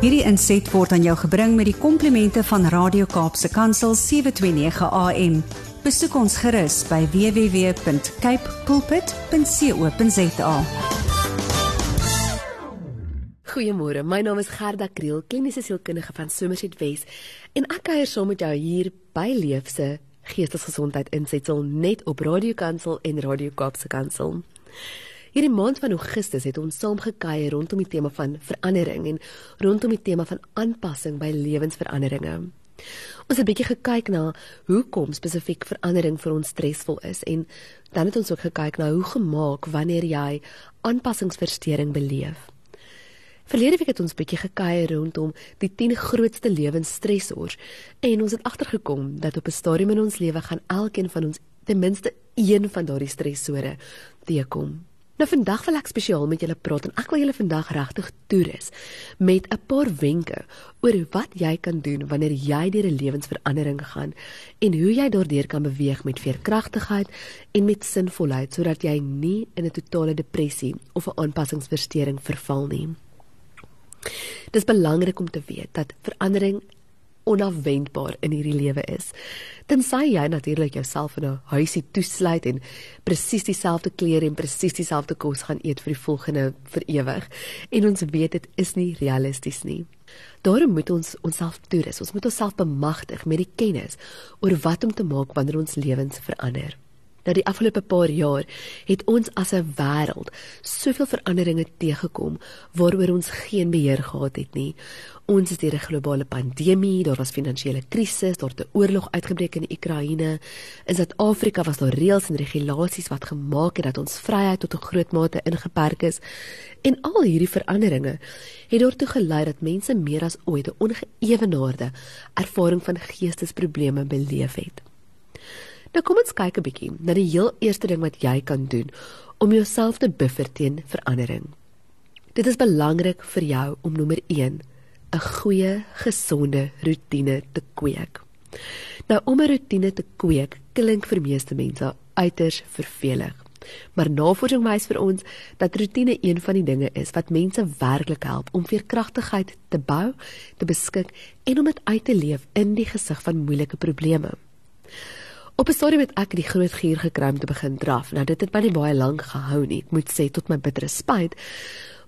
Hierdie inset word aan jou gebring met die komplimente van Radio Kaapse Kansel 729 AM. Besoek ons gerus by www.cape pulpit.co.za. Goeiemôre, my naam is Gerda Kriel, kliniese sielkundige van Somerset Wes, en ek kuier saam met jou hier by Leefse Geestesgesondheid insetsel net op Radio Kansel en Radio Kaapse Kansel. Hierdie maand van Augustus het ons saam gekuier rondom die tema van verandering en rondom die tema van aanpassing by lewensveranderinge. Ons het 'n bietjie gekyk na hoekom spesifiek verandering vir ons stresvol is en dan het ons ook gekyk na hoe gemaak wanneer jy aanpassingsversteuring beleef. Verlede week het ons bietjie gekuier rondom die 10 grootste lewensstressors en ons het agtergekom dat op 'n stadium in ons lewe gaan elkeen van ons ten minste een van daardie stressore teekom. Nou vandag wil ek spesiaal met julle praat en ek wil julle vandag regtig toerus met 'n paar wenke oor wat jy kan doen wanneer jy deur 'n lewensverandering gaan en hoe jy daardeur kan beweeg met veerkragtigheid en met sinvolheid sodat jy nie in 'n totale depressie of 'n aanpassingsversteuring verval nie. Dit is belangrik om te weet dat verandering onafwendbaar in hierdie lewe is. Tensy jy natuurlik jouself in 'n huisie toesluit en presies dieselfde klere en presies dieselfde kos gaan eet vir die volgende vir ewig en ons weet dit is nie realisties nie. Daarom moet ons onsself toerus. Ons moet onsself bemagtig met die kennis oor wat om te maak wanneer ons lewens verander. Nou die afgelope paar jaar het ons as 'n wêreld soveel veranderinge teëgekom waaroor ons geen beheer gehad het nie. Ons het deur 'n globale pandemie, daar was finansiële krisis, daar het 'n oorlog uitgebreek in die Oekraïne. In Suid-Afrika was daar reëls en regulasies wat gemaak het dat ons vryheid tot 'n groot mate ingeperk is. En al hierdie veranderinge het daartoe gelei dat mense meer as ooit 'n ongeëwenaarde ervaring van geestesprobleme beleef het. Nou kom ons kyk 'n bietjie na die heel eerste ding wat jy kan doen om jouself te buffer teen verandering. Dit is belangrik vir jou om nommer 1 'n goeie, gesonde rotine te kweek. Nou om 'n rotine te kweek klink vir meeste mense uiters vervelig. Maar navorsing wys vir ons dat rotine een van die dinge is wat mense werklik help om veerkragtigheid te bou, te beskik en om dit uit te leef in die gesig van moeilike probleme. Op 'n stadium het ek die groot gier gekry om te begin draf. Nou dit het my nie baie lank gehou nie. Ek moet sê tot my bittere spyt.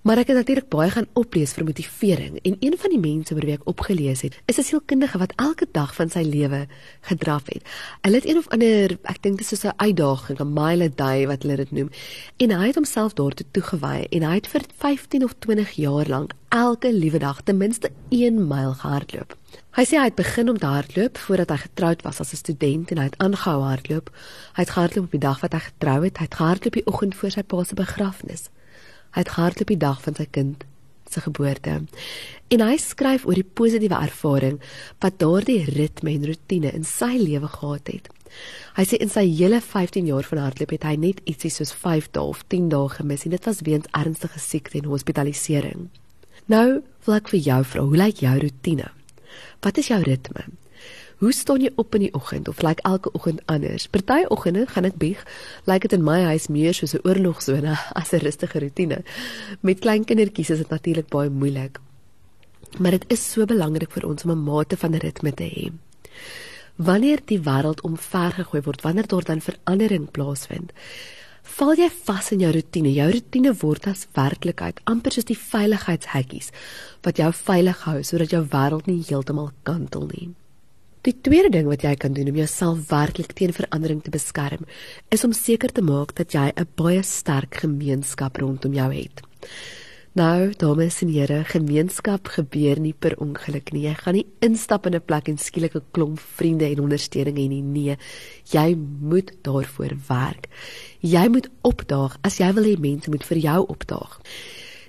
Maar ek het natuurlik baie gaan oplees vir motivering en een van die mense oor wie ek opgelees het, is 'n sielkundige wat elke dag van sy lewe gedraf het. Hulle het een of ander, ek dink dit is so 'n uitdaging, 'n mile a day wat hulle dit noem. En hy het homself daartoe toegewy en hy het vir 15 of 20 jaar lank elke liewe dag ten minste 1 myl gehardloop. Hy sê hy het begin om te hardloop voordat hy getroud was as 'n student en hy het aangehou hardloop. Hy het gehardloop op die dag wat hy getrou het. Hy het gehardloop die oggend voor sy pa se begrafnis. Hy het gehardloop die dag van sy kind se geboorte. En hy skryf oor die positiewe ervaring wat daardie ritme en rotine in sy lewe gehad het. Hy sê in sy hele 15 jaar van hardloop het hy net ietsie soos 5 dae of 10 dae gemis en dit was weens ernstige siekte en hospitalisering. Nou wil ek vir jou vra, hoe lyk jou rotine? Wat is jou ritme? Hoe staan jy op in die oggend of lyk elke oggend anders? Party oggende gaan ek bieg, lyk dit in my huis meer soos 'n oorlogsone as 'n rustige rotine. Met klein kindertjies is dit natuurlik baie moeilik. Maar dit is so belangrik vir ons om 'n mate van ritme te hê. Wanneer die wêreld omvergegooi word, wanneer daar dan verandering plaasvind, val jy vas in jou rotine. Jou rotine word as werklikheid, amper soos die veiligheidshekkies wat jou veilig hou sodat jou wêreld nie heeltemal kantel nie. Die tweede ding wat jy kan doen om jouself werklik teen verandering te beskerm, is om seker te maak dat jy 'n baie sterk gemeenskap rondom jou het. Nou, dames en here, gemeenskap gebeur nie per ongeluk nie. Jy gaan nie instap in 'n plek en skielik 'n klomp vriende en ondersteuning hê nie. Nee, jy moet daarvoor werk. Jy moet opdaag as jy wil hê mense moet vir jou opdaag.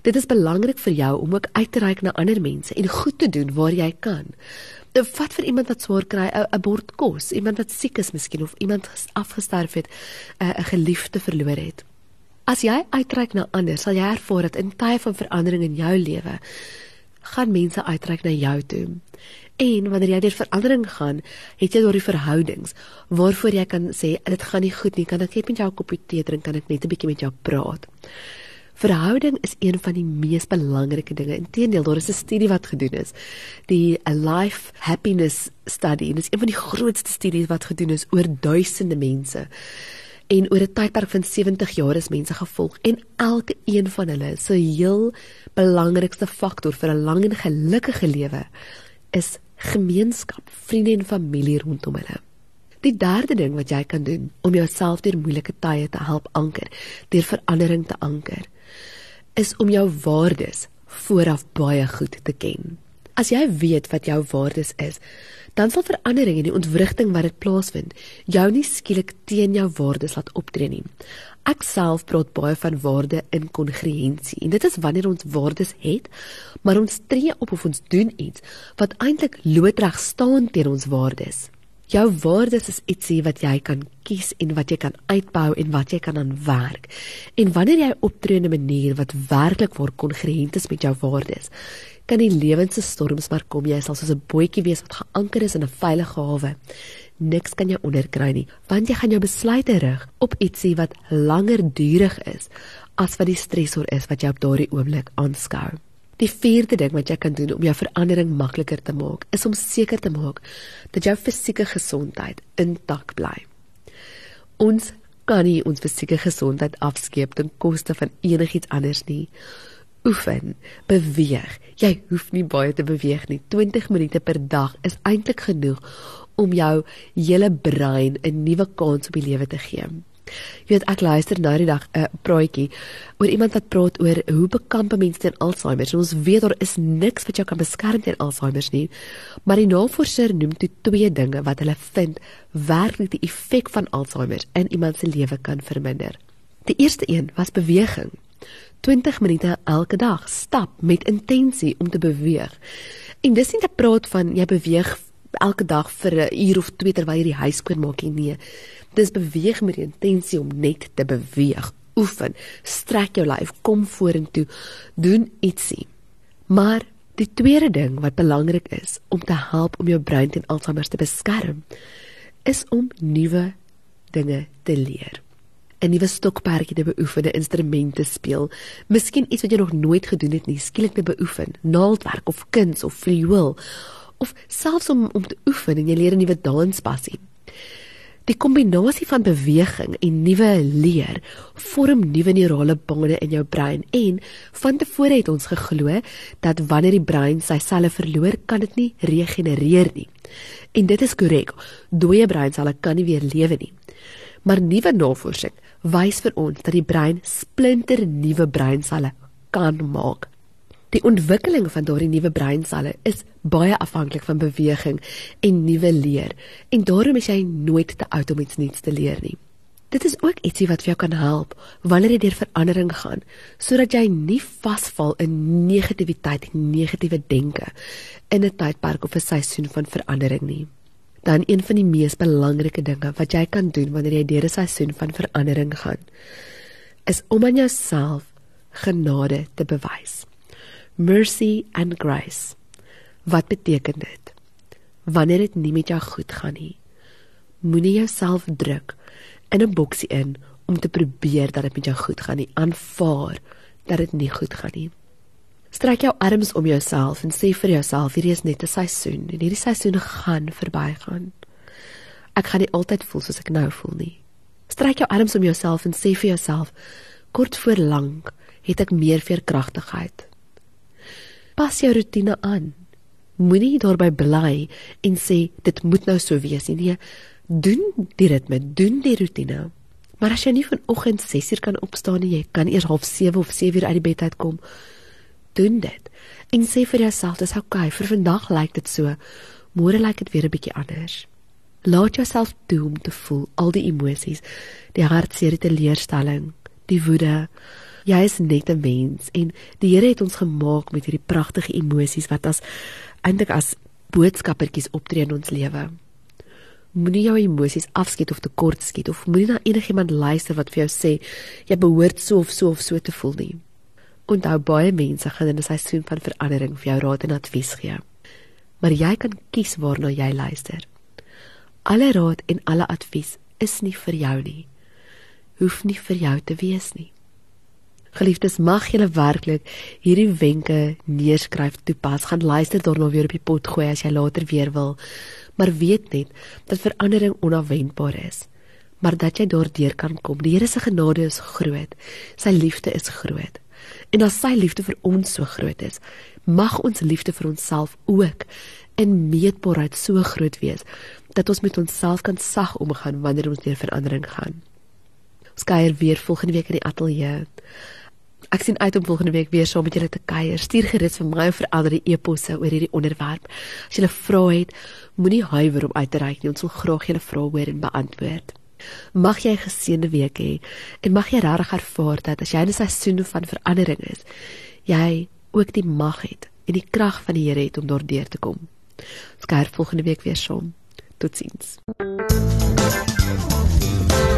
Dit is belangrik vir jou om ook uit te reik na ander mense en goed te doen waar jy kan wat vir iemand wat swaar kry 'n bord kos, iemand wat siek is miskien of iemand afgestorf het, 'n geliefde verloor het. As jy uitreik na ander, sal jy ervaar dat in tye van verandering in jou lewe gaan mense uitreik na jou toe. En wanneer jy deur verandering gaan, het jy daardie verhoudings waarvoor jy kan sê dit gaan nie goed nie, kan ek net met jou 'n koppie tee drink, kan ek net 'n bietjie met jou praat. Verhouding is een van die mees belangrike dinge. Inteendeel, daar is 'n studie wat gedoen is, die A Life Happiness Study. Dit is een van die grootste studies wat gedoen is oor duisende mense. En oor 'n tydperk van 70 jaar is mense gevolg en elke een van hulle se heel belangrikste faktor vir 'n lang en gelukkige lewe is gemeenskap, vriende en familie rondom hulle. Die derde ding wat jy kan doen om jouself deur moeilike tye te help anker, deur verandering te anker, is om jou waardes vooraf baie goed te ken. As jy weet wat jou waardes is, dan sal verandering in die ontwrigting wat dit plaasvind jou nie skielik teen jou waardes laat optree nie. Ek self praat baie van waarde in kongruensie en dit is wanneer ons waardes het, maar ons tree op of ons doen iets wat eintlik loodreg staan teen ons waardes. Jou waardes is ietsie wat jy kan kies en wat jy kan uitbou en wat jy kan aanwerk. En wanneer jy optree in 'n manier wat werklik waar kongruent is met jou waardes, kan die lewens se storms maar kom jy sal soos 'n bootjie wees wat geanker is in 'n veilige hawe. Niks kan jou onderkry nie, want jy gaan jou besluite rig op ietsie wat langer durig is as wat die stresor is wat jy op daardie oomblik aanskou. Die vierde ding wat jy kan doen om jou verandering makliker te maak, is om seker te maak dat jou fisieke gesondheid intak bly. Ons kan nie ons fisieke gesondheid afskeep ten koste van enigiets anders nie. Oefen, beweeg. Jy hoef nie baie te beweeg nie. 20 minute per dag is eintlik genoeg om jou hele brein 'n nuwe kans op die lewe te gee. Jy weet ek luister nou die dag 'n uh, praatjie oor iemand wat praat oor hoe bekamp mense teen Alzheimer. Ons weet daar is niks wat jou kan beskerm teen Alzheimer nie. Maar die navorser noem toe twee dinge wat hulle vind werklik die effek van Alzheimer in iemand se lewe kan verminder. Die eerste een was beweging. 20 minute elke dag stap met intensie om te beweeg. En dis nie te praat van jy beweeg elke dag vir 'n uur of twee terwyl jy die huis skoon maak nie. Nee. Dis beweeg met die intensie om net te beweeg. Oefen, strek jou lyf, kom vorentoe, doen ietsie. Maar die tweede ding wat belangrik is om te help om jou brein teen Alzheimer te beskerm, is om nuwe dinge te leer. 'n Nuwe stokperdjie te beoefen, instrumente speel, miskien iets wat jy nog nooit gedoen het nie, skielik te beoefen, naaldwerk of kuns of viool of selfs om om te oefen en jy leer 'n nuwe danspassie. Die kombinasie van beweging en nuwe leer vorm nuwe neurale bande in jou brein en van tevore het ons geglo dat wanneer die brein sy selle verloor, kan dit nie regenereer nie. En dit is korrek. Dooie breinselle kan nie weer lewe nie. Maar nuwe navorsing wys vir ons dat die brein splinter nuwe breinselle kan maak. Die ontwikkeling van daardie nuwe breinselle is baie afhanklik van beweging en nuwe leer en daarom is jy nooit te oud om iets nuuts te leer nie. Dit is ook ietsie wat vir jou kan help wanneer jy deur verandering gaan sodat jy nie vasval in negativiteit en negatiewe denke in 'n tydperk of 'n seisoen van verandering nie. Dan een van die mees belangrike dinge wat jy kan doen wanneer jy deur 'n seisoen van verandering gaan is om aan jouself genade te bewys mercy and grace. Wat beteken dit? Wanneer dit nie met jou goed gaan nie, moenie jouself druk in 'n boksie in om te probeer dat dit met jou goed gaan nie. Aanvaar dat dit nie goed gaan nie. Strek jou arms om jouself en sê vir jouself hierdie is net 'n seisoen en hierdie seisoen gaan verbygaan. Ek gaan nie altyd voel soos ek nou voel nie. Strek jou arms om jouself en sê vir jouself kort voor lank het ek meer veerkragtigheid pas jou rotine aan. Moenie daarby bly en sê dit moet nou so wees nie. Nee, doen die ritme, doen die rotine. Maar as jy nie vanoggend 6uur kan opstaan nie, jy kan eers half 7 of 7uur uit die bed uitkom. Doen dit. En sê vir jouself, dis oukei, vir vandag lyk dit so. Môre lyk dit weer 'n bietjie anders. Laat jouself toe om te voel al die emosies, die hartseer, die teleurstelling, die woede, Jy is net 'n mens en die Here het ons gemaak met hierdie pragtige emosies wat as eintlik as boodskappertjies optree in ons lewe. Moenie jou emosies afskiet of tekort skiet of moenie na enigiemand luister wat vir jou sê jy behoort so of so of so te voel nie. Onthou baie mense gaan in 'n seisoen van verandering vir jou raad en advies gee. Maar jy kan kies waarna jy luister. Alle raad en alle advies is nie vir jou nie. Hoef nie vir jou te wees nie. Geliefdes, mag julle werklik hierdie wenke neerskryf, toepas, gaan luister daarna weer op die pot gooi as jy later weer wil. Maar weet net dat verandering onverwendbaar is, maar dat jy daardeur kan kom. Die Here se genade is groot. Sy liefde is groot. En as sy liefde vir ons so groot is, mag ons liefde vir onsself ook in meetbaarheid so groot wees dat ons met onsself kan sag omgaan wanneer ons deur verandering gaan. Ons kuier weer volgende week in die ateljee. Ek sien uit om volgende week weer saam met julle te kuier. Stuur gerus vir my of vir ander e-posse oor hierdie onderwerp. As jy 'n vraag het, moenie huiwer om uit te reik nie. Ons wil graag julle vrae hoor en beantwoord. Mag jy 'n geseënde week hê en mag jy regtig ervaar dat as jy in 'n seisoen van verandering is, jy ook die mag het en die krag van die Here het om daardeur te kom. Ons kuier volgende week weer saam. Totsiens.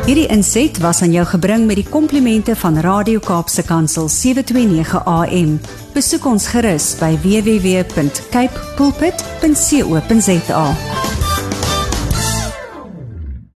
Hierdie inset was aan jou gebring met die komplimente van Radio Kaapse Kansel 729 AM. Besoek ons gerus by www.cape pulpit.co.za.